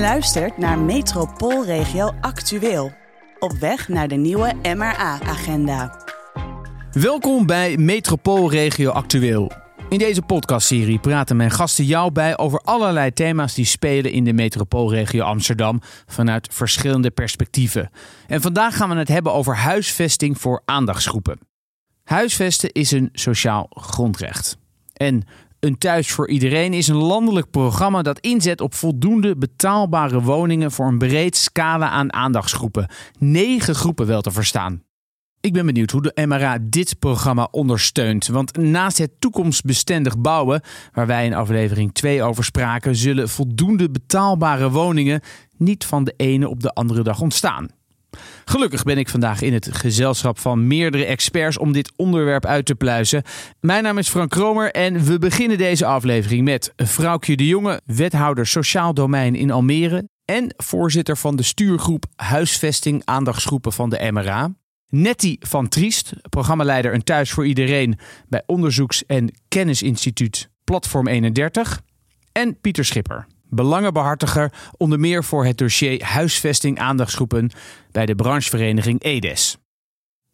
Luistert naar Metropoolregio Actueel. Op weg naar de nieuwe MRA-agenda. Welkom bij Metropoolregio Actueel. In deze podcastserie praten mijn gasten jou bij over allerlei thema's die spelen in de metropoolregio Amsterdam vanuit verschillende perspectieven. En vandaag gaan we het hebben over huisvesting voor aandachtsgroepen. Huisvesten is een sociaal grondrecht. En een thuis voor iedereen is een landelijk programma dat inzet op voldoende betaalbare woningen voor een breed scala aan aandachtsgroepen. Negen groepen wel te verstaan. Ik ben benieuwd hoe de MRA dit programma ondersteunt. Want naast het toekomstbestendig bouwen, waar wij in aflevering 2 over spraken, zullen voldoende betaalbare woningen niet van de ene op de andere dag ontstaan. Gelukkig ben ik vandaag in het gezelschap van meerdere experts om dit onderwerp uit te pluizen. Mijn naam is Frank Kromer en we beginnen deze aflevering met Vrouwtje de Jonge, wethouder Sociaal Domein in Almere en voorzitter van de stuurgroep Huisvesting Aandachtsgroepen van de MRA. Nettie van Triest, programmaleider Een Thuis voor Iedereen bij onderzoeks- en kennisinstituut Platform 31. En Pieter Schipper, belangenbehartiger onder meer voor het dossier huisvesting aandachtsgroepen bij de branchevereniging EDES.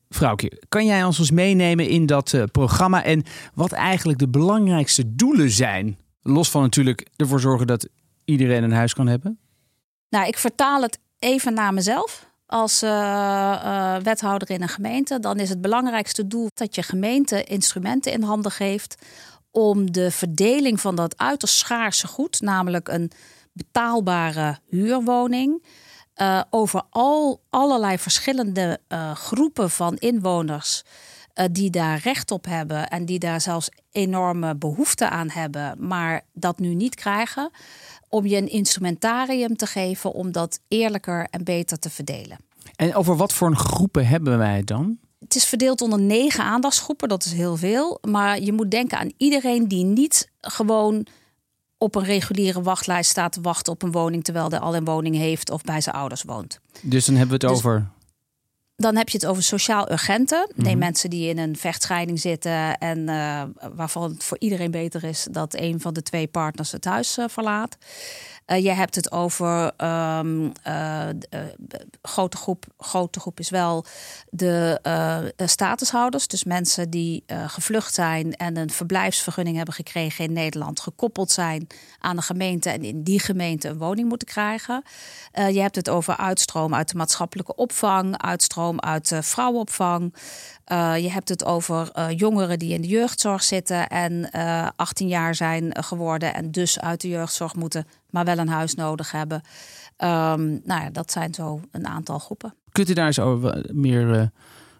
Vrouwtje, kan jij ons eens meenemen in dat uh, programma en wat eigenlijk de belangrijkste doelen zijn? Los van natuurlijk ervoor zorgen dat iedereen een huis kan hebben. Nou, ik vertaal het even naar mezelf als uh, uh, wethouder in een gemeente, dan is het belangrijkste doel dat je gemeente instrumenten in handen geeft om de verdeling van dat uiterst schaarse goed, namelijk een betaalbare huurwoning, uh, over al allerlei verschillende groepen van inwoners die daar recht op hebben en die daar zelfs enorme behoefte aan hebben, maar dat nu niet krijgen om je een instrumentarium te geven om dat eerlijker en beter te verdelen. En over wat voor groepen hebben wij het dan? Het is verdeeld onder negen aandachtsgroepen, dat is heel veel. Maar je moet denken aan iedereen die niet gewoon op een reguliere wachtlijst staat te wachten op een woning terwijl hij al een woning heeft of bij zijn ouders woont. Dus dan hebben we het dus over dan heb je het over sociaal urgenten. Nee, mhm. mensen die in een vechtscheiding zitten en uh, waarvan het voor iedereen beter is dat een van de twee partners het huis uh, verlaat. Uh, je hebt het over um, grote groep. Grote groep is wel de statushouders. Dus mensen die gevlucht zijn en een verblijfsvergunning hebben gekregen in Nederland, gekoppeld zijn aan de gemeente en in die gemeente een woning moeten krijgen. je hebt het over uitstroom uit de maatschappelijke opvang, uitstroom uit vrouwenopvang. Uh, je hebt het over uh, jongeren die in de jeugdzorg zitten en uh, eh, 18 jaar zijn geworden en dus uit de jeugdzorg moeten, maar wel een huis nodig hebben. Um, nou ja, dat zijn zo een aantal groepen. Kunt u daar eens over, meer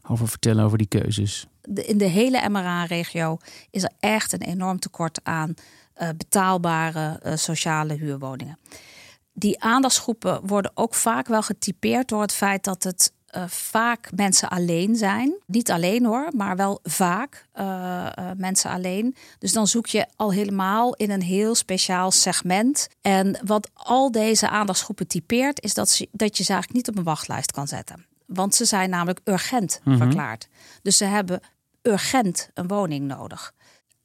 over vertellen over die keuzes? De, in de hele MRA-regio is er echt een enorm tekort aan betaalbare sociale huurwoningen. Die aandachtsgroepen worden ook vaak wel getypeerd door het feit dat het uh, vaak mensen alleen zijn. Niet alleen hoor, maar wel vaak uh, uh, mensen alleen. Dus dan zoek je al helemaal in een heel speciaal segment. En wat al deze aandachtsgroepen typeert, is dat, ze, dat je ze eigenlijk niet op een wachtlijst kan zetten. Want ze zijn namelijk urgent mm -hmm. verklaard. Dus ze hebben urgent een woning nodig.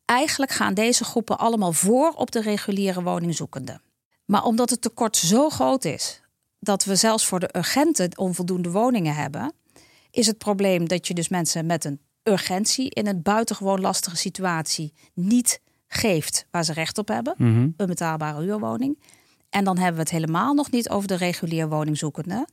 Eigenlijk gaan deze groepen allemaal voor op de reguliere woningzoekende. Maar omdat het tekort zo groot is, dat we zelfs voor de urgenten onvoldoende woningen hebben, is het probleem dat je dus mensen met een urgentie in een buitengewoon lastige situatie niet geeft waar ze recht op hebben, mhm. een betaalbare huurwoning. En dan hebben we het helemaal nog niet over de regulier woningzoekenden.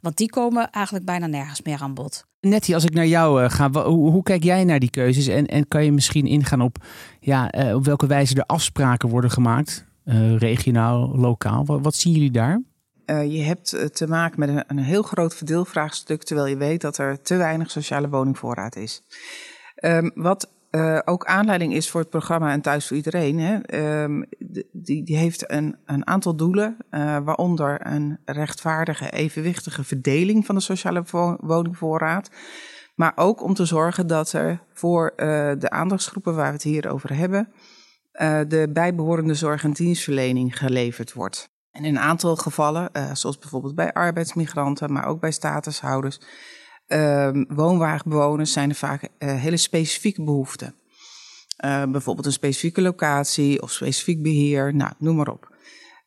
Want die komen eigenlijk bijna nergens meer aan bod. Nettie, als ik naar jou uh, ga, hoe, hoe, kijk jij naar die keuzes? En, en kan je misschien ingaan op, ja, uh, op welke wijze er afspraken worden gemaakt? Uh, regionaal, lokaal. Wat, wat zien jullie daar? Uh, je hebt uh, te maken met een, een, heel groot verdeelvraagstuk, terwijl je weet dat er te weinig sociale woningvoorraad is. Um, wat uh, ook aanleiding is voor het programma En Thuis voor Iedereen, hè, um, die, die, heeft een, een aantal doelen, waaronder een rechtvaardige, evenwichtige verdeling van de sociale woningvoorraad. Maar ook om te zorgen dat er voor de aandachtsgroepen waar we het hier over hebben, de bijbehorende zorg en dienstverlening geleverd wordt. En in een aantal gevallen, uh, zoals bijvoorbeeld bij arbeidsmigranten, maar ook bij statushouders, uh, woonwagenbewoners, zijn er vaak uh, hele specifieke behoeften. Uh, bijvoorbeeld een specifieke locatie of specifiek beheer, nou, noem maar op.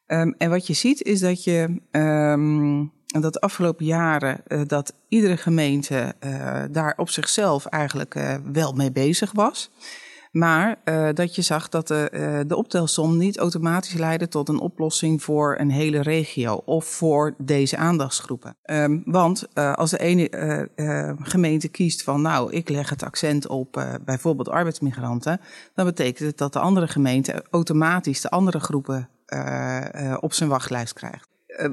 Ehm, en wat je ziet is dat je um, dat de afgelopen jaren dat iedere gemeente daar op zichzelf eigenlijk wel mee bezig was. Maar uh, dat je zag dat de, uh, de optelsom niet automatisch leidde tot een oplossing voor een hele regio of voor deze aandachtsgroepen. Um, want uh, als de ene gemeente kiest van nou, ik leg het accent op bijvoorbeeld arbeidsmigranten, dan betekent het dat de andere gemeente automatisch de andere groepen op zijn wachtlijst krijgt.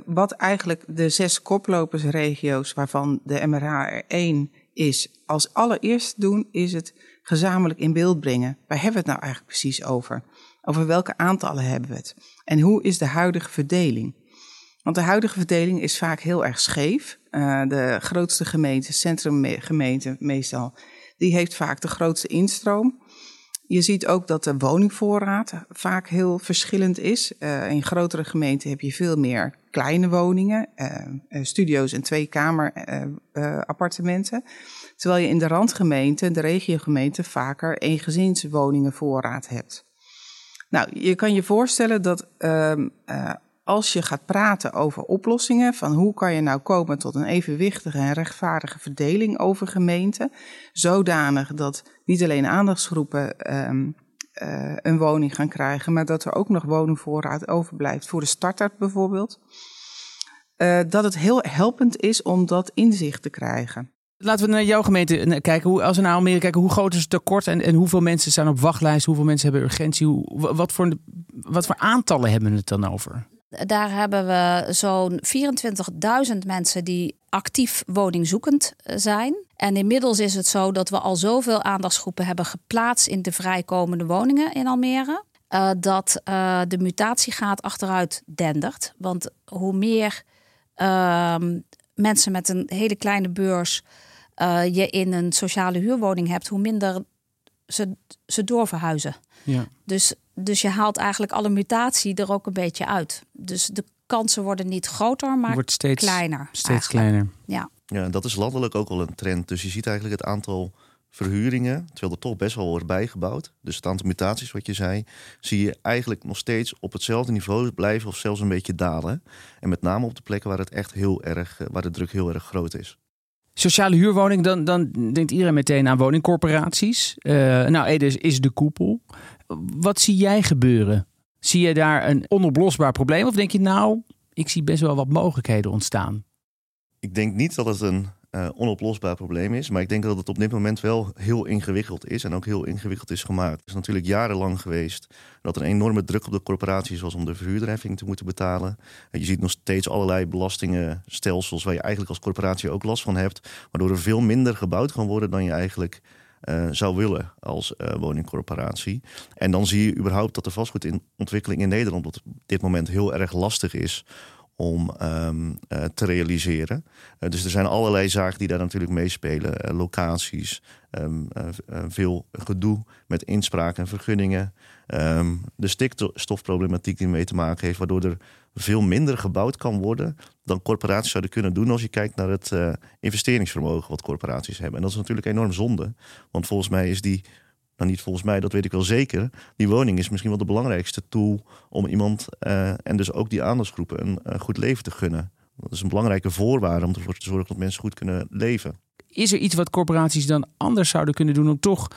wat eigenlijk de zes koplopersregio's, waarvan de MRA er één is, als allereerst doen, is het gezamenlijk in beeld brengen. Waar hebben we het nou eigenlijk precies over? Over welke aantallen hebben we het? En hoe is de huidige verdeling? Want de huidige verdeling is vaak heel erg scheef. Uh, de grootste gemeente, centrumgemeente meestal, die heeft vaak de grootste instroom. Je ziet ook dat de woningvoorraad vaak heel verschillend is. Uh, in grotere gemeenten heb je veel meer kleine woningen, uh, studio's en tweekamer appartementen. Terwijl je in de randgemeente, de regiogemeente, vaker eengezinswoningen voorraad hebt. Nou, je kan je voorstellen dat uh, uh, als je gaat praten over oplossingen, van hoe kan je nou komen tot een evenwichtige en rechtvaardige verdeling over gemeenten, zodanig dat niet alleen aandachtsgroepen um, uh, een woning gaan krijgen, maar dat er ook nog woningvoorraad overblijft voor de starter bijvoorbeeld. Uh, dat het heel helpend is om dat inzicht te krijgen. Laten we naar jouw gemeente kijken. Hoe, als we naar Almere kijken, hoe groot is het tekort en, en hoeveel mensen staan op wachtlijst? Hoeveel mensen hebben urgentie? Hoe, wat, voor, wat voor aantallen hebben we het dan over? Daar hebben we zo'n 24.000 mensen die actief woningzoekend zijn. En inmiddels is het zo dat we al zoveel aandachtsgroepen hebben geplaatst in de vrijkomende woningen in Almere. Uh, dat uh, de mutatiegraad achteruit dendert. Want hoe meer uh, mensen met een hele kleine beurs je in een sociale huurwoning hebt, hoe minder ze, ze doorverhuizen. Ja. Dus, dus je haalt eigenlijk alle mutatie er ook een beetje uit. Dus de kansen worden niet groter, maar Wordt steeds, kleiner. Steeds kleiner. Ja. ja, dat is landelijk ook wel een trend. Dus je ziet eigenlijk het aantal verhuringen, terwijl er toch best wel wordt bijgebouwd. Dus het aantal mutaties, wat je zei, zie je eigenlijk nog steeds op hetzelfde niveau blijven of zelfs een beetje dalen. En met name op de plekken waar het echt heel erg, waar de druk heel erg groot is. Sociale huurwoning, dan, dan denkt iedereen meteen aan woningcorporaties. Uh, nou, Ede is de koepel. Wat zie jij gebeuren? Zie je daar een onoplosbaar probleem? Of denk je nou, ik zie best wel wat mogelijkheden ontstaan? Ik denk niet dat het een uh, onoplosbaar probleem is. Maar ik denk dat het op dit moment wel heel ingewikkeld is. En ook heel ingewikkeld is gemaakt. Het is natuurlijk jarenlang geweest dat er een enorme druk op de corporaties was om de verhuurderheffing te moeten betalen. En je ziet nog steeds allerlei belastingenstelsels waar je eigenlijk als corporatie ook last van hebt. Waardoor er veel minder gebouwd kan worden dan je eigenlijk uh, zou willen als uh, woningcorporatie. En dan zie je überhaupt dat de vastgoedontwikkeling in Nederland op dit moment heel erg lastig is om um, uh, te realiseren. Dus er zijn allerlei zaken die daar natuurlijk meespelen. Locaties, um, veel gedoe met inspraak en vergunningen. Um, de stikstofproblematiek die mee te maken heeft, waardoor er veel minder gebouwd kan worden dan corporaties zouden kunnen doen als je kijkt naar het investeringsvermogen wat corporaties hebben. En dat is natuurlijk enorm zonde, want volgens mij is die nou, niet volgens mij, dat weet ik wel zeker. Die woning is misschien wel de belangrijkste tool om iemand uh, en dus ook die aandachtsgroepen een goed leven te gunnen. Dat is een belangrijke voorwaarde om ervoor te zorgen dat mensen goed kunnen leven. Is er iets wat corporaties dan anders zouden kunnen doen om toch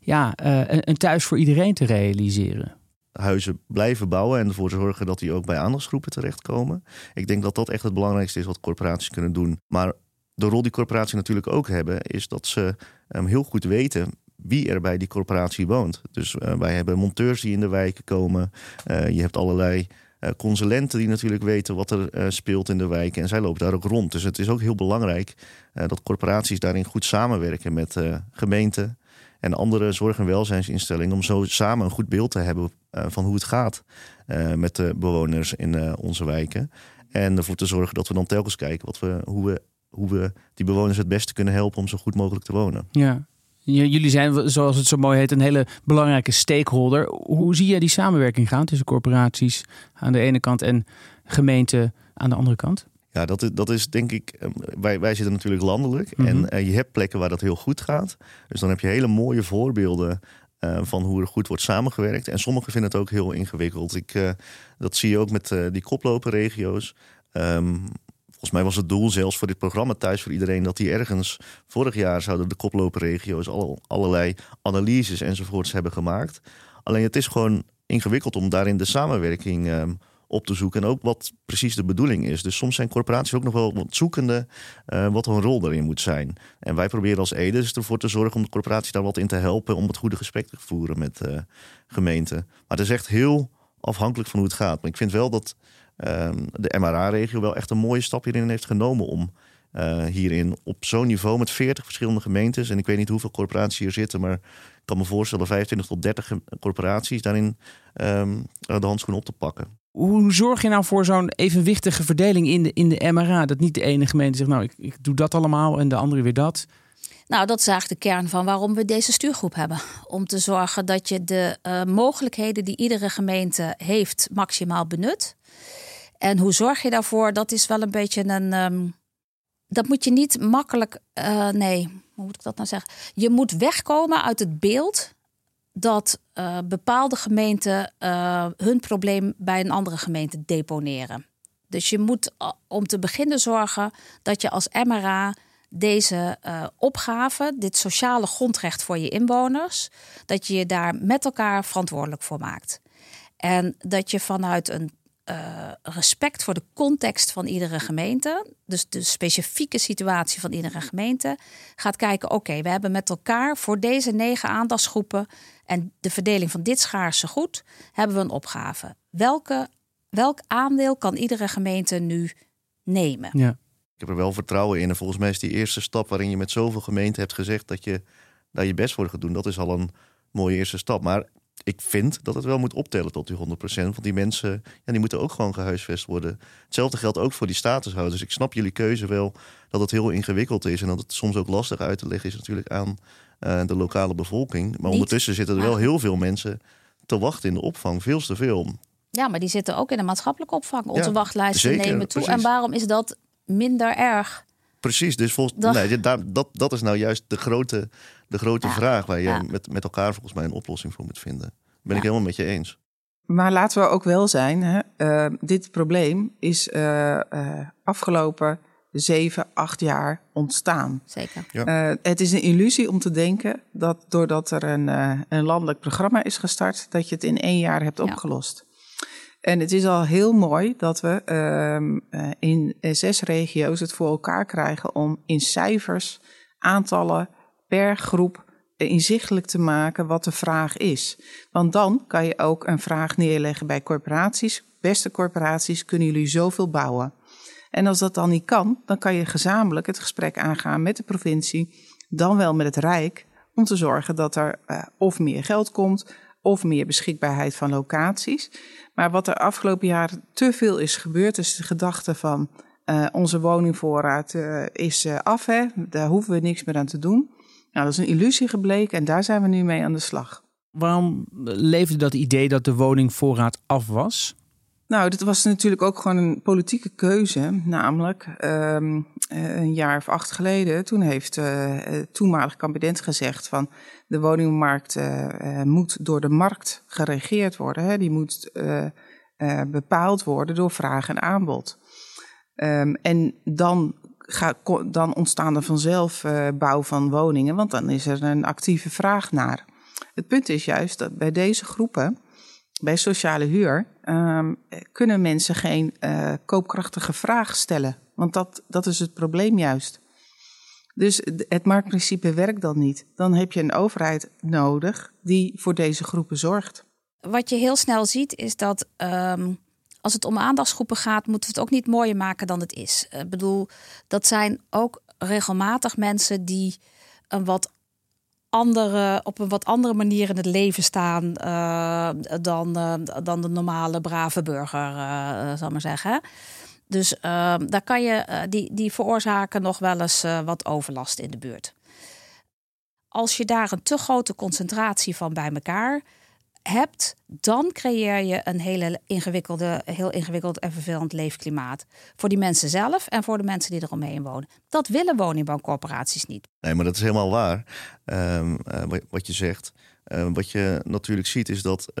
ja, een, een thuis voor iedereen te realiseren? Huizen blijven bouwen en ervoor zorgen dat die ook bij aandachtsgroepen terechtkomen. Ik denk dat dat echt het belangrijkste is wat corporaties kunnen doen. Maar de rol die corporaties natuurlijk ook hebben, is dat ze um, heel goed weten wie er bij die corporatie woont. Dus uh, wij hebben monteurs die in de wijken komen. Uh, je hebt allerlei uh, consulenten die natuurlijk weten wat er speelt in de wijken. En zij lopen daar ook rond. Dus het is ook heel belangrijk dat corporaties daarin goed samenwerken met gemeenten en andere zorg- en welzijnsinstellingen. Om zo samen een goed beeld te hebben van hoe het gaat met de bewoners in onze wijken. En ervoor te zorgen dat we dan telkens kijken wat we, hoe, we, hoe we die bewoners het beste kunnen helpen om zo goed mogelijk te wonen. Ja, Jullie zijn, zoals het zo mooi heet, een hele belangrijke stakeholder. Hoe zie jij die samenwerking gaan tussen corporaties aan de ene kant en gemeenten aan de andere kant? Ja, dat is, dat is denk ik. Ehm, wij, wij zitten natuurlijk landelijk. Mm -hmm. En uh, je hebt plekken waar dat heel goed gaat. Dus dan heb je hele mooie voorbeelden eh, van hoe er goed wordt samengewerkt. En sommigen vinden het ook heel ingewikkeld. Ik, dat zie je ook met die koploperregio's. Um, volgens mij was het doel zelfs voor dit programma Thuis voor Iedereen... dat die ergens vorig jaar zouden de koploperregio's... Al, allerlei analyses enzovoorts hebben gemaakt. Alleen het is gewoon ingewikkeld om daarin de samenwerking... Um, op te zoeken. En ook wat precies de bedoeling is. Dus soms zijn corporaties ook nog wel wat zoekende uh, wat hun rol daarin moet zijn. En wij proberen als Ede dus ervoor te zorgen om de corporatie daar wat in te helpen. Om het goede gesprek te voeren met uh, gemeenten. Maar het is echt heel afhankelijk van hoe het gaat. Maar ik vind wel dat uh, de MRA-regio wel echt een mooie stap hierin heeft genomen om. Uh, hierin op zo'n niveau met 40 verschillende gemeentes. En ik weet niet hoeveel corporaties hier zitten, maar ik kan me voorstellen 25 tot 30 corporaties daarin um, de handschoen op te pakken. Hoe zorg je nou voor zo'n evenwichtige verdeling in de, in de MRA? Dat niet de ene gemeente zegt, nou, ik, ik doe dat allemaal en de andere weer dat. Nou, dat is eigenlijk de kern van waarom we deze stuurgroep hebben. Om te zorgen dat je de uh, mogelijkheden die iedere gemeente heeft maximaal benut. En hoe zorg je daarvoor? Dat is wel een beetje een. Um, dat moet je niet makkelijk. Uh, nee, hoe moet ik dat nou zeggen? Je moet wegkomen uit het beeld dat uh, bepaalde gemeenten uh, hun probleem bij een andere gemeente deponeren. Dus je moet uh, om te beginnen zorgen dat je als MRA deze opgave, dit sociale grondrecht voor je inwoners, dat je je daar met elkaar verantwoordelijk voor maakt. En dat je vanuit een respect voor de context van iedere gemeente, dus de specifieke situatie van iedere gemeente, gaat kijken: oké, we hebben met elkaar voor deze negen aandachtsgroepen en de verdeling van dit schaarse goed, hebben we een opgave. Welke, welk aandeel kan iedere gemeente nu nemen? Ja. Ik heb er wel vertrouwen in. En volgens mij is die eerste stap waarin je met zoveel gemeenten hebt gezegd dat je daar je best voor gaat doen, dat is al een mooie eerste stap. Maar ik vind dat het wel moet optellen tot die 100%. Want die mensen ja, die moeten ook gewoon gehuisvest worden. Hetzelfde geldt ook voor die statushouders. Ik snap jullie keuze wel dat het heel ingewikkeld is. En dat het soms ook lastig uit te leggen is natuurlijk aan de lokale bevolking. Maar ondertussen zitten er wel heel veel mensen te wachten in de opvang. Veel te veel. Ja, maar die zitten ook in de maatschappelijke opvang. Onze ja, wachtlijsten zeker, nemen toe. Precies. En waarom is dat minder erg? Precies, dus volgens, dat... Nee, dat, dat, dat is nou juist de grote, de grote ja, vraag waar je ja. met, met elkaar volgens mij een oplossing voor moet vinden. Ben ik helemaal met je eens. Maar laten we ook wel zijn, hè, uh, dit probleem is uh, uh, afgelopen zeven, acht jaar ontstaan. Zeker. Ja. het is een illusie om te denken dat doordat er een, een landelijk programma is gestart, dat je het in één jaar hebt opgelost. Ja. En het is al heel mooi dat we ehm, in zes regio's het voor elkaar krijgen om in cijfers, aantallen per groep inzichtelijk te maken wat de vraag is. Want dan kan je ook een vraag neerleggen bij corporaties. Beste corporaties, kunnen jullie zoveel bouwen? En als dat dan niet kan, dan kan je gezamenlijk het gesprek aangaan met de provincie, dan wel met het Rijk, om te zorgen dat er uh, of meer geld komt of meer beschikbaarheid van locaties. Maar wat er afgelopen jaar te veel is gebeurd, is de gedachte van uh, onze woningvoorraad uh, is af, hè? daar hoeven we niks meer aan te doen. Nou, dat is een illusie gebleken en daar zijn we nu mee aan de slag. Waarom leefde dat idee dat de woningvoorraad af was? Nou, dat was natuurlijk ook gewoon een politieke keuze. Namelijk, um, een jaar of acht geleden, toen heeft uh, toenmalig kabinet gezegd van de woningmarkt moet door de markt geregeerd worden. Hè. Die moet bepaald worden door vraag en aanbod. Um, en dan ga, dan ontstaan er vanzelf bouw van woningen, want dan is er een actieve vraag naar. Het punt is juist dat bij deze groepen, bij sociale huur, um, kunnen mensen geen uh, koopkrachtige vraag stellen. Want dat, dat is het probleem juist. Dus het marktprincipe werkt dan niet. Dan heb je een overheid nodig die voor deze groepen zorgt. Wat je heel snel ziet is dat um, als het om aandachtsgroepen gaat, moeten we het ook niet mooier maken dan het is. Ik bedoel, dat zijn ook regelmatig mensen die een wat andere, op een wat andere manier in het leven staan uh, dan, uh, dan de normale brave burger, uh, zal maar zeggen. Dus daar kan je, die, die veroorzaken nog wel eens wat overlast in de buurt. Als je daar een te grote concentratie van bij elkaar hebt, dan creëer je een hele ingewikkelde, heel ingewikkeld en vervelend leefklimaat. Voor die mensen zelf en voor de mensen die eromheen wonen. Dat willen woningbouwcorporaties niet. Nee, maar dat is helemaal waar. Um, uh, wat je zegt. wat je natuurlijk ziet is dat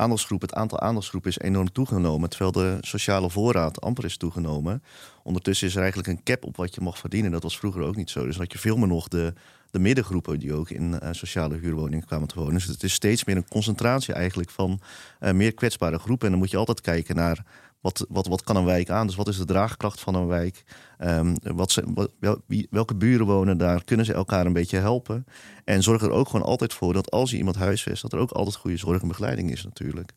aandachtsgroep, het aantal aandachtsgroepen is enorm toegenomen, terwijl de sociale voorraad amper is toegenomen. Ondertussen is er eigenlijk een cap op wat je mag verdienen. Dat was vroeger ook niet zo. Dus had je veel meer nog de, de middengroepen die ook in uh, sociale huurwoningen kwamen te wonen. Dus het is steeds meer een concentratie eigenlijk van uh, meer kwetsbare groepen. En dan moet je altijd kijken naar wat, wat, wat kan een wijk aan? Dus wat is de draagkracht van een wijk? Um, wat ze, wel, wie, welke buren wonen daar? Kunnen ze elkaar een beetje helpen? En zorg er ook gewoon altijd voor dat als je iemand huisvest, dat er ook altijd goede zorg en begeleiding is natuurlijk.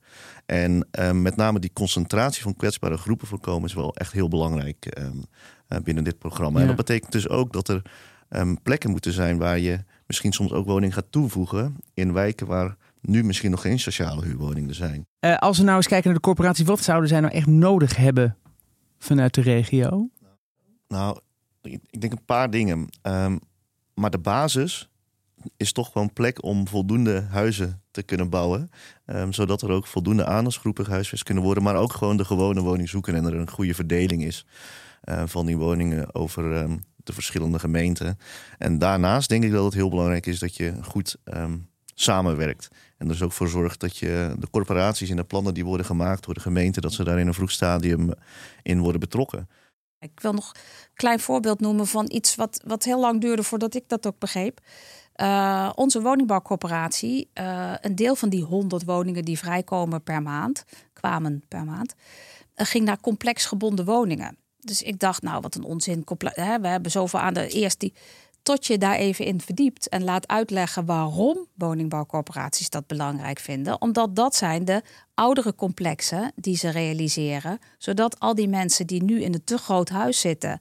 En um, met name die concentratie van kwetsbare groepen voorkomen is wel echt heel belangrijk um, uh, binnen dit programma. Ja. En dat betekent dus ook dat er plekken moeten zijn waar je misschien soms ook woning gaat toevoegen in wijken waar nu misschien nog geen sociale huurwoningen zijn. Uh, als we nou eens kijken naar de corporatie, wat zouden zij nou echt nodig hebben vanuit de regio? Nou, ik denk een paar dingen. Um, maar de basis is toch gewoon plek om voldoende huizen te kunnen bouwen. Um, zodat er ook voldoende aandachtsgroepen gehuisvest kunnen worden. Maar ook gewoon de gewone woning zoeken en er een goede verdeling is uh, van die woningen over um, de verschillende gemeenten. En daarnaast denk ik dat het heel belangrijk is dat je goed samenwerkt. En dus ook voor zorgt dat je de corporaties en de plannen die worden gemaakt door de gemeente, dat ze daar in een vroeg stadium in worden betrokken. Ik wil nog een klein voorbeeld noemen van iets wat, wat heel lang duurde voordat ik dat ook begreep. Uh, onze woningbouwcorporatie, uh, een deel van die 100 woningen die vrijkomen per maand, kwamen per maand, uh, ging naar complex gebonden woningen. Dus ik dacht, nou wat een onzin. We hebben zoveel aan de eerst die tot je daar even in verdiept en laat uitleggen waarom woningbouwcorporaties dat belangrijk vinden. Omdat dat zijn de oudere complexen die ze realiseren, zodat al die mensen die nu in een te groot huis zitten,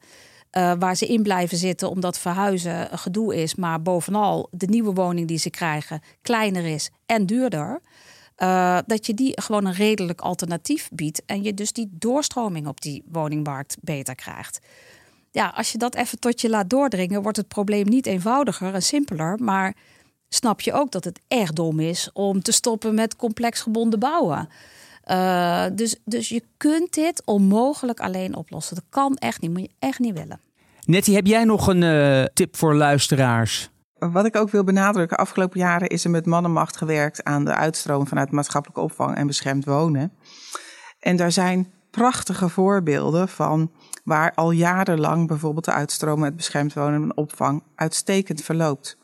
uh, waar ze in blijven zitten omdat verhuizen een gedoe is, maar bovenal de nieuwe woning die ze krijgen kleiner is en duurder. Uh, dat je die gewoon een redelijk alternatief biedt en je dus die doorstroming op die woningmarkt beter krijgt ja, als je dat even tot je laat doordringen, wordt het probleem niet eenvoudiger en simpeler. Maar snap je ook dat het echt dom is om te stoppen met complex gebonden bouwen. Uh, dus, dus je kunt dit onmogelijk alleen oplossen. Dat kan echt niet, moet je echt niet willen. Nettie, heb jij nog een uh, tip voor luisteraars? Wat ik ook wil benadrukken, afgelopen jaren is er met mannenmacht gewerkt aan de uitstroom vanuit maatschappelijke opvang en beschermd wonen. En daar zijn prachtige voorbeelden van waar al jarenlang bijvoorbeeld de uitstroom met beschermd wonen en opvang uitstekend verloopt.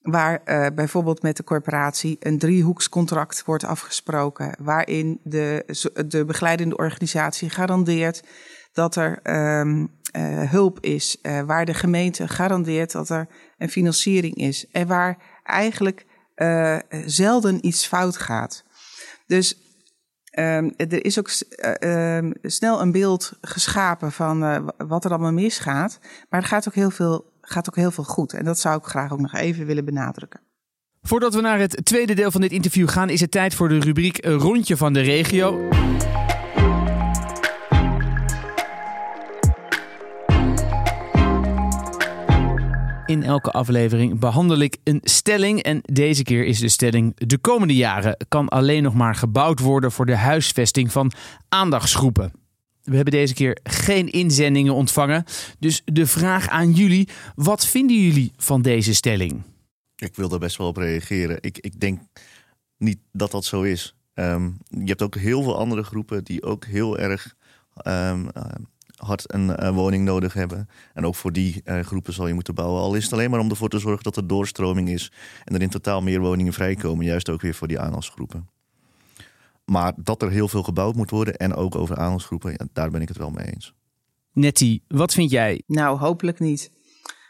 Waar uh, bijvoorbeeld met de corporatie een driehoekscontract wordt afgesproken, waarin de, de begeleidende organisatie garandeert dat er um, uh, hulp is, uh, waar de gemeente garandeert dat er een financiering is en waar eigenlijk zelden iets fout gaat. Dus Um, er is ook uh, um, snel een beeld geschapen van uh, wat er allemaal misgaat. Maar er gaat ook, heel veel, gaat ook heel veel goed. En dat zou ik graag ook nog even willen benadrukken. Voordat we naar het tweede deel van dit interview gaan, is het tijd voor de rubriek Rondje van de Regio. In elke aflevering behandel ik een stelling. En deze keer is de stelling: de komende jaren kan alleen nog maar gebouwd worden voor de huisvesting van aandachtsgroepen. We hebben deze keer geen inzendingen ontvangen. Dus de vraag aan jullie: wat vinden jullie van deze stelling? Ik wil daar best wel op reageren. Ik, ik denk niet dat dat zo is. Um, je hebt ook heel veel andere groepen die ook heel erg um, hard een uh, woning nodig hebben. En ook voor die uh, groepen zal je moeten bouwen. Al is het alleen maar om ervoor te zorgen dat er doorstroming is. En er in totaal meer woningen vrijkomen. Juist ook weer voor die aanvalsgroepen. Maar dat er heel veel gebouwd moet worden. En ook over aanvalsgroepen. Ja, daar ben ik het wel mee eens. Nettie, wat vind jij? Nou, hopelijk niet.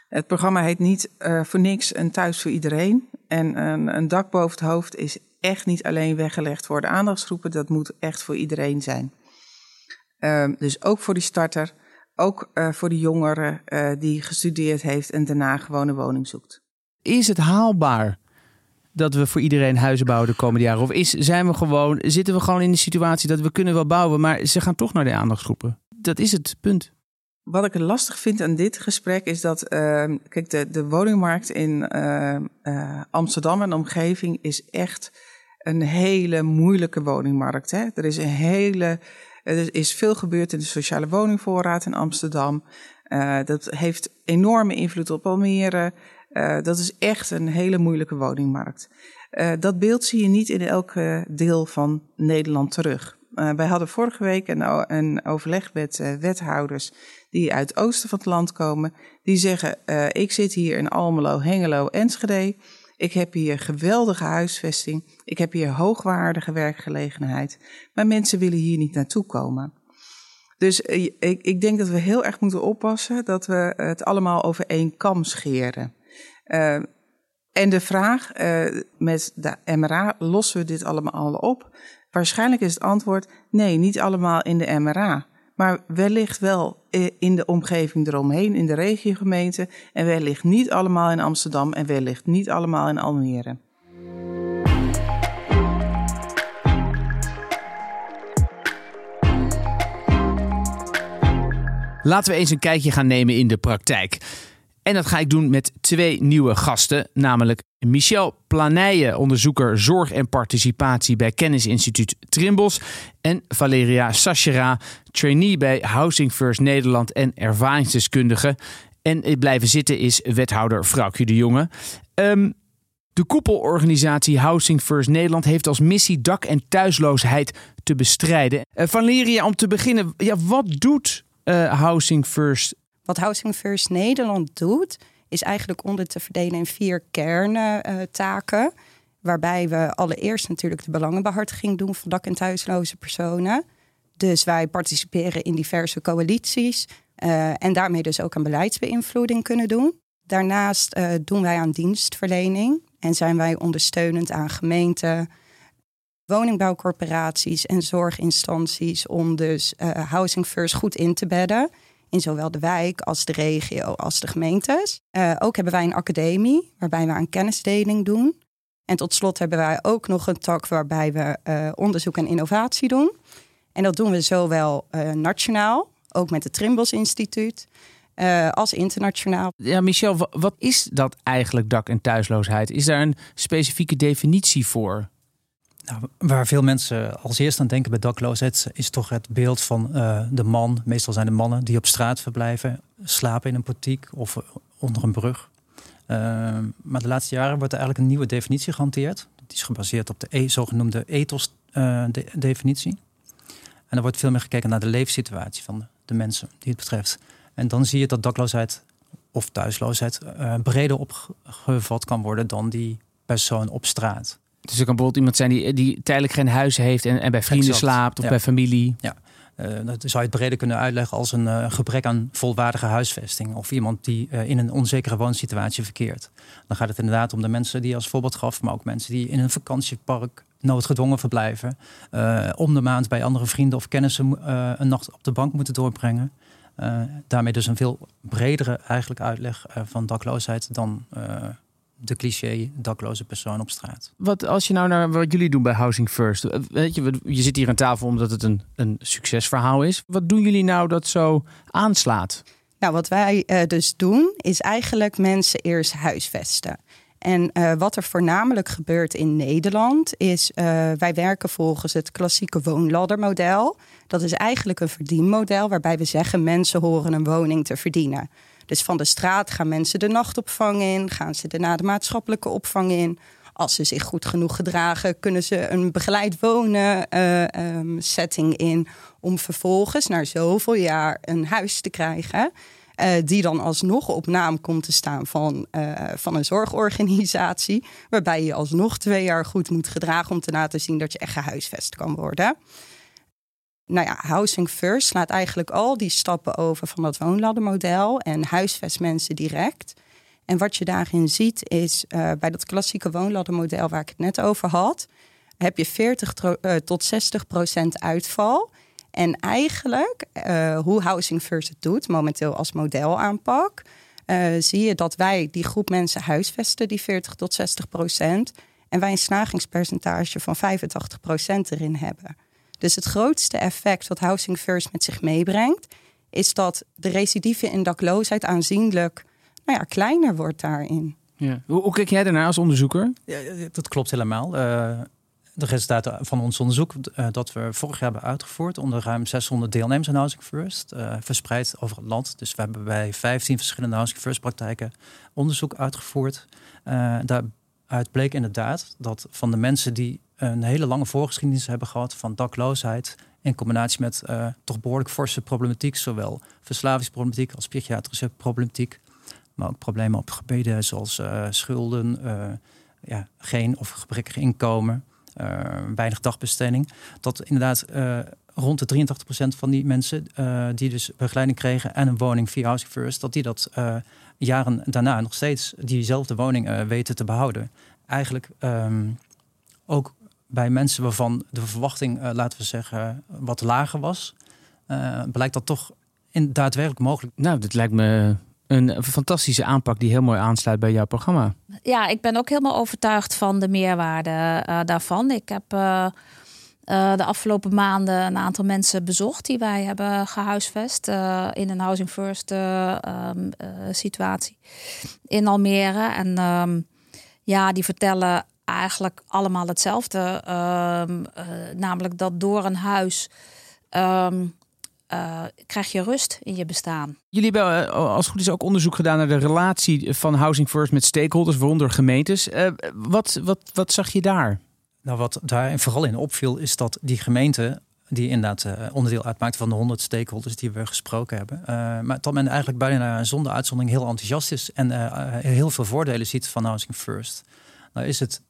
Het programma heet niet uh, voor niks een thuis voor iedereen. En een, een dak boven het hoofd is echt niet alleen weggelegd voor de aandachtsgroepen. Dat moet echt voor iedereen zijn. Uh, dus ook voor die starter, ook uh, voor die jongere uh, die gestudeerd heeft en daarna gewoon een woning zoekt. Is het haalbaar dat we voor iedereen huizen bouwen de komende jaren? Of is, zijn we gewoon, zitten we gewoon in de situatie dat we kunnen wel bouwen, maar ze gaan toch naar de aandachtsgroepen? Dat is het punt. Wat ik lastig vind aan dit gesprek is dat, ehm, kijk, de, de woningmarkt in ehm, Amsterdam en omgeving is echt een hele moeilijke woningmarkt. Hè? Er is een hele er is veel gebeurd in de sociale woningvoorraad in Amsterdam. Uh, dat heeft enorme invloed op Almere. Uh, dat is echt een hele moeilijke woningmarkt. Uh, dat beeld zie je niet in elk deel van Nederland terug. Wij hadden vorige week een, een overleg met wethouders die uit het oosten van het land komen. Die zeggen, ik zit hier in Almelo, Hengelo, Enschede. Ik heb hier geweldige huisvesting. Ik heb hier hoogwaardige werkgelegenheid. Maar mensen willen hier niet naartoe komen. Dus eh, ik, ik denk dat we heel erg moeten oppassen dat we het allemaal over één kam scheren. Uh, en de vraag, uh, met de MRA lossen we dit allemaal op? Waarschijnlijk is het antwoord nee, niet allemaal in de MRA. Maar wellicht wel in de omgeving eromheen, in de regiogemeente. En wellicht niet allemaal in Amsterdam en wellicht niet allemaal in Almere. Laten we eens een kijkje gaan nemen in de praktijk. En dat ga ik doen met twee nieuwe gasten, namelijk Michel Planeijen, onderzoeker zorg en participatie bij Kennisinstituut Trimbos. En Valeria Sachera, trainee bij Housing First Nederland en ervaringsdeskundige. En blijven zitten is wethouder Vrouwtje de Jonge. Um, de koepelorganisatie Housing First Nederland heeft als missie dak- en thuisloosheid te bestrijden. Uh, Valeria, om te beginnen, ja, wat doet uh, Housing First? Wat Housing First Nederland doet, is eigenlijk onder te verdelen in vier kerntaken. waarbij we allereerst natuurlijk de belangenbehartiging doen van dak- en thuisloze personen. Dus wij participeren in diverse coalities uh, en daarmee dus ook aan beleidsbeïnvloeding kunnen doen. Daarnaast uh, doen wij aan dienstverlening en zijn wij ondersteunend aan gemeenten, woningbouwcorporaties en zorginstanties om dus Housing First goed in te bedden in zowel de wijk als de regio als de gemeentes. Uh, ook hebben wij een academie waarbij we aan kennisdeling doen. En tot slot hebben wij ook nog een tak waarbij we uh, onderzoek en innovatie doen. En dat doen we zowel uh, nationaal, ook met het Trimbos Instituut, als internationaal. Ja, Michel, wat is dat eigenlijk dak- en thuisloosheid? Is daar een specifieke definitie voor? Nou, waar veel mensen als eerste aan denken bij dakloosheid is toch het beeld van uh, de man. Meestal zijn de mannen die op straat verblijven, slapen in een portiek of onder een brug. Uh, maar de laatste jaren wordt er eigenlijk een nieuwe definitie gehanteerd. Die is gebaseerd op de e zogenoemde ethos-definitie. En er wordt veel meer gekeken naar de leefsituatie van de, de, mensen die het betreft. En dan zie je dat dakloosheid of thuisloosheid breder opgevat kan worden dan die persoon op straat. Dus er kan bijvoorbeeld iemand zijn die, die tijdelijk geen huis heeft en, en bij vrienden exact. slaapt of ja. bij familie. Ja, uh, dat zou je het breder kunnen uitleggen als een uh, gebrek aan volwaardige huisvesting. Of iemand die uh, in een onzekere woonsituatie verkeert. Dan gaat het inderdaad om de mensen die als voorbeeld gaf, maar ook mensen die in een vakantiepark noodgedwongen verblijven. om de maand bij andere vrienden of kennissen een nacht op de bank moeten doorbrengen. daarmee dus een veel bredere eigenlijk uitleg van dakloosheid dan de cliché dakloze persoon op straat. Wat als je nou naar wat jullie doen bij Housing First, weet je, je zit hier aan tafel omdat het een, een succesverhaal is. Wat doen jullie nou dat zo aanslaat? Nou, wat wij uh, dus doen, is eigenlijk mensen eerst huisvesten. En uh, wat er voornamelijk gebeurt in Nederland is, uh, wij werken volgens het klassieke woonladdermodel. Dat is eigenlijk een verdienmodel waarbij we zeggen mensen horen een woning te verdienen. Dus van de straat gaan mensen de nachtopvang in, gaan ze daarna de maatschappelijke opvang in. Als ze zich goed genoeg gedragen, kunnen ze een begeleid wonen uh, um, setting in. Om vervolgens na zoveel jaar een huis te krijgen. Uh, die dan alsnog op naam komt te staan van, uh, van een zorgorganisatie. Waarbij je alsnog twee jaar goed moet gedragen om te laten zien dat je echt gehuisvest kan worden nou ja, Housing First slaat eigenlijk al die stappen over van dat woonladdermodel en huisvest mensen direct. En wat je daarin ziet is uh, bij dat klassieke woonladdermodel waar ik het net over had, heb je 40 uh, tot 60 procent uitval. En eigenlijk, uh, hoe Housing First het doet, momenteel als modelaanpak, zie je dat wij die groep mensen huisvesten, die 40 tot 60 procent, en wij een slagingspercentage van 85 procent erin hebben. Dus het grootste effect wat Housing First met zich meebrengt, is dat de recidive in dakloosheid aanzienlijk nou ja, kleiner wordt daarin. Ja. Hoe, hoe kijk jij daarnaar als onderzoeker? Ja, dat klopt helemaal. Uh, de resultaten van ons onderzoek uh, dat we vorig jaar hebben uitgevoerd onder ruim 600 deelnemers aan Housing First, uh, verspreid over het land. Dus we hebben bij 15 verschillende Housing First praktijken onderzoek uitgevoerd. Uh, daaruit bleek inderdaad dat van de mensen die een hele lange voorgeschiedenis hebben gehad van dakloosheid in combinatie met toch behoorlijk forse problematiek, zowel verslavingsproblematiek als psychiatrische problematiek, maar ook problemen op gebieden zoals schulden, ja, geen of gebrekkig inkomen. Weinig dagbesteding. Dat inderdaad rond de 83% van die mensen die dus begeleiding kregen en een woning via Housing First, dat die dat jaren daarna nog steeds diezelfde woning weten te behouden. Eigenlijk um, ook bij mensen waarvan de verwachting, laten we zeggen, wat lager was, blijkt dat toch in, daadwerkelijk mogelijk. Nou, dit lijkt me een fantastische aanpak die heel mooi aansluit bij jouw programma. Ja, ik ben ook helemaal overtuigd van de meerwaarde uh, daarvan. Ik heb uh, uh, de afgelopen maanden een aantal mensen bezocht die wij hebben gehuisvest in een Housing First um, situatie in Almere. En um, ja, die vertellen eigenlijk allemaal hetzelfde. Um, namelijk dat door een huis uh, krijg je rust in je bestaan. Jullie hebben uh, als het goed is ook onderzoek gedaan naar de relatie van Housing First met stakeholders, waaronder gemeentes. Uh, wat, wat, wat zag je daar? Nou, wat daar vooral in opviel, is dat die gemeente, die inderdaad onderdeel uitmaakt van de 100 stakeholders die we gesproken hebben, maar dat men eigenlijk bijna zonder uitzondering heel enthousiast is en heel veel voordelen ziet van Housing First. Nou is het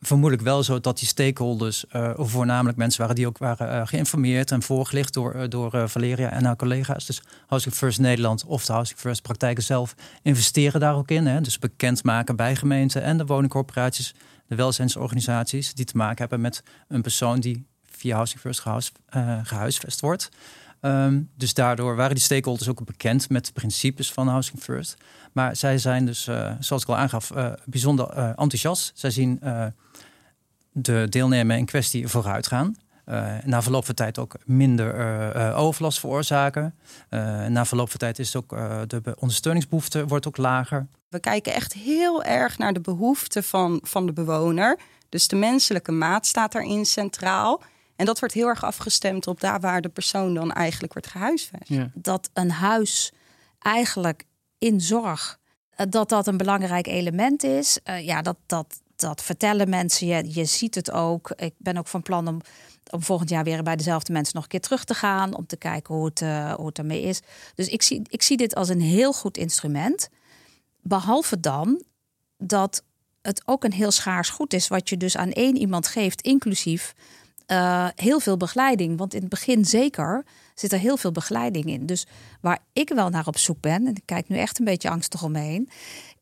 vermoedelijk wel zo dat die stakeholders, uh, voornamelijk mensen waren die ook waren uh, geïnformeerd en voorgelicht door, uh, door Valeria en haar collega's. Dus Housing First Nederland of de Housing First praktijken zelf investeren daar ook in. Hè? Dus bekendmaken bij gemeenten en de woningcorporaties, de welzijnsorganisaties die te maken hebben met een persoon die via Housing First gehuis, gehuisvest wordt. Um, dus daardoor waren die stakeholders ook bekend met de principes van Housing First. Maar zij zijn dus, zoals ik al aangaf, bijzonder enthousiast. Zij zien de deelnemer in kwestie vooruit gaan. Uh, na verloop van tijd ook minder uh, overlast veroorzaken. na verloop van tijd is ook de ondersteuningsbehoefte wordt ook lager. We kijken echt heel erg naar de behoeften van, van de bewoner. Dus de menselijke maat staat daarin centraal. En dat wordt heel erg afgestemd op daar waar de persoon dan eigenlijk wordt gehuisvest. Ja. Dat een huis eigenlijk in zorg, dat dat een belangrijk element is. ja, dat, dat, dat vertellen mensen. Je, je ziet het ook. Ik ben ook van plan om, om volgend jaar weer bij dezelfde mensen nog een keer terug te gaan. Om te kijken hoe het, uh, hoe het ermee is. Dus ik zie, ik zie dit als een heel goed instrument. Behalve dan dat het ook een heel schaars goed is. Wat je dus aan één iemand geeft, inclusief heel veel begeleiding. Want in het begin zeker zit er heel veel begeleiding in. Dus waar ik wel naar op zoek ben, en ik kijk nu echt een beetje angstig omheen,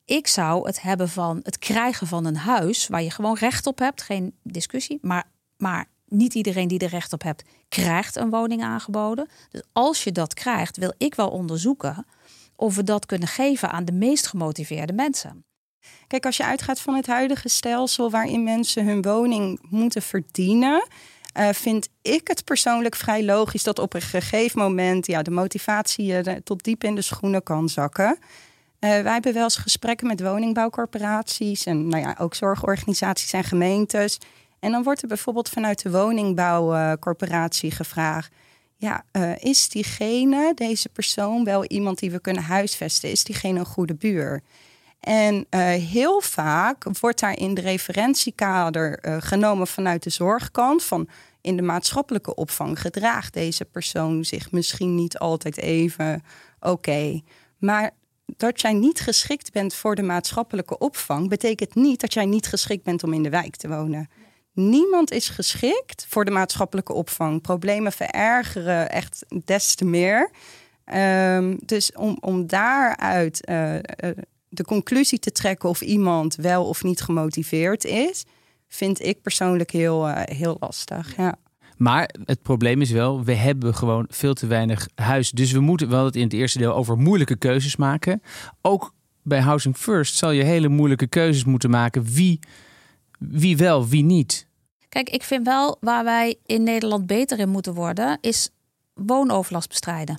ik zou het hebben van het krijgen van een huis waar je gewoon recht op hebt, geen discussie, maar, maar niet iedereen die er recht op hebt, krijgt een woning aangeboden. Dus als je dat krijgt, wil ik wel onderzoeken of we dat kunnen geven aan de meest gemotiveerde mensen. Kijk, als je uitgaat van het huidige stelsel waarin mensen hun woning moeten verdienen, uh, vind ik het persoonlijk vrij logisch dat op een gegeven moment ja, de motivatie je tot diep in de schoenen kan zakken. Uh, wij hebben wel eens gesprekken met woningbouwcorporaties en nou ja, ook zorgorganisaties en gemeentes. En dan wordt er bijvoorbeeld vanuit de woningbouwcorporatie gevraagd: ja, is diegene, deze persoon, wel iemand die we kunnen huisvesten? Is diegene een goede buur? En heel vaak wordt daar in de referentiekader genomen vanuit de zorgkant van in de maatschappelijke opvang gedraagt deze persoon zich misschien niet altijd even oké. Maar dat jij niet geschikt bent voor de maatschappelijke opvang, betekent niet dat jij niet geschikt bent om in de wijk te wonen. Niemand is geschikt voor de maatschappelijke opvang. Problemen verergeren echt des te meer. Um, dus om, om daaruit uh, uh, de conclusie te trekken of iemand wel of niet gemotiveerd is, vind ik persoonlijk heel, uh, heel lastig. Ja. Maar het probleem is wel, we hebben gewoon veel te weinig huis. Dus we moeten wel het in het eerste deel over moeilijke keuzes maken. Ook bij Housing First zal je hele moeilijke keuzes moeten maken. Wie, wie wel, wie niet. Kijk, ik vind wel waar wij in Nederland beter in moeten worden, is woonoverlast bestrijden.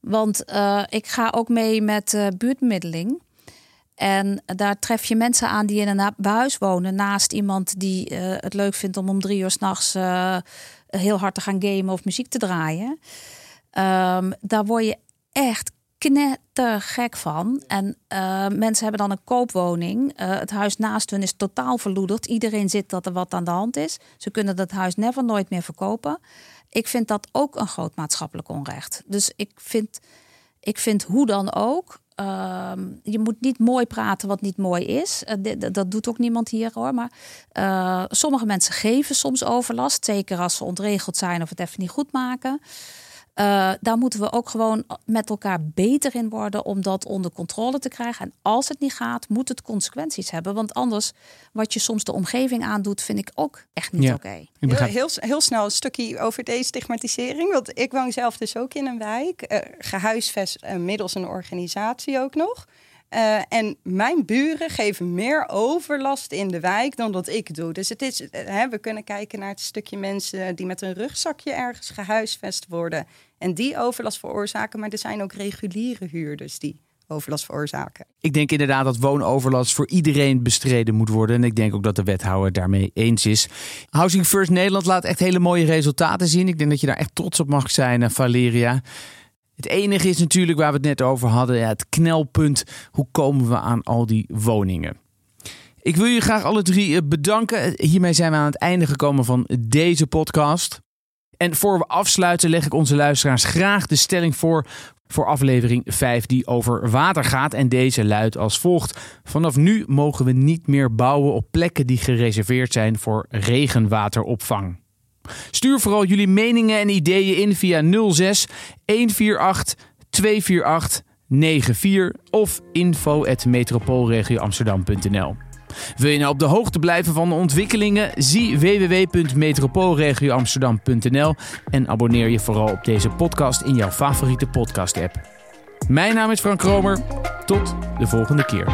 Want uh, ik ga ook mee met uh, buurtmiddeling. En daar tref je mensen aan die in een huis wonen. Naast iemand die uh, het leuk vindt om om drie uur s'nachts uh, heel hard te gaan gamen of muziek te draaien. Um, daar word je echt knettergek van. En uh, mensen hebben dan een koopwoning. het huis naast hun is totaal verloederd. Iedereen zit dat er wat aan de hand is. Ze kunnen dat huis never nooit meer verkopen. Ik vind dat ook een groot maatschappelijk onrecht. Dus ik vind, ik vind hoe dan ook Ehm, je moet niet mooi praten wat niet mooi is. Uh, dat doet ook niemand hier hoor. Maar uh, sommige mensen geven soms overlast. Zeker als ze ontregeld zijn of het even niet goed maken. Uh, daar moeten we ook gewoon met elkaar beter in worden om dat onder controle te krijgen. En als het niet gaat, moet het consequenties hebben. Want anders, wat je soms de omgeving aandoet, vind ik ook echt niet oké. Okay. Heel, heel, snel een stukje over deze stigmatisering. Want ik woon zelf dus ook in een wijk, uh, gehuisvest uh, middels een organisatie ook nog. Uh, en mijn buren geven meer overlast in de wijk dan dat ik doe. Dus het is, hè, we kunnen kijken naar het stukje mensen die met een rugzakje ergens gehuisvest worden en die overlast veroorzaken. Maar er zijn ook reguliere huurders die overlast veroorzaken. Ik denk inderdaad dat woonoverlast voor iedereen bestreden moet worden. En ik denk ook dat de wethouder daarmee eens is. Housing First Nederland laat echt hele mooie resultaten zien. Ik denk dat je daar echt trots op mag zijn, eh, Valeria. Het enige is natuurlijk waar we het net over hadden, het knelpunt. Hoe komen we aan al die woningen? Ik wil je graag alle drie eh, bedanken. Hiermee zijn we aan het einde gekomen van deze podcast. En voor we afsluiten leg ik onze luisteraars graag de stelling voor voor aflevering 5 die over water gaat. En deze luidt als volgt. Vanaf nu mogen we niet meer bouwen op plekken die gereserveerd zijn voor regenwateropvang. Stuur vooral jullie meningen en ideeën in via 06 148 248 94 of info@metropoolregioamsterdam.nl. Wil je nou op de hoogte blijven van de ontwikkelingen? Zie www.metropoolregioamsterdam.nl en abonneer je vooral op deze podcast in jouw favoriete podcast-app. Mijn naam is Frank Kromer. Tot de volgende keer.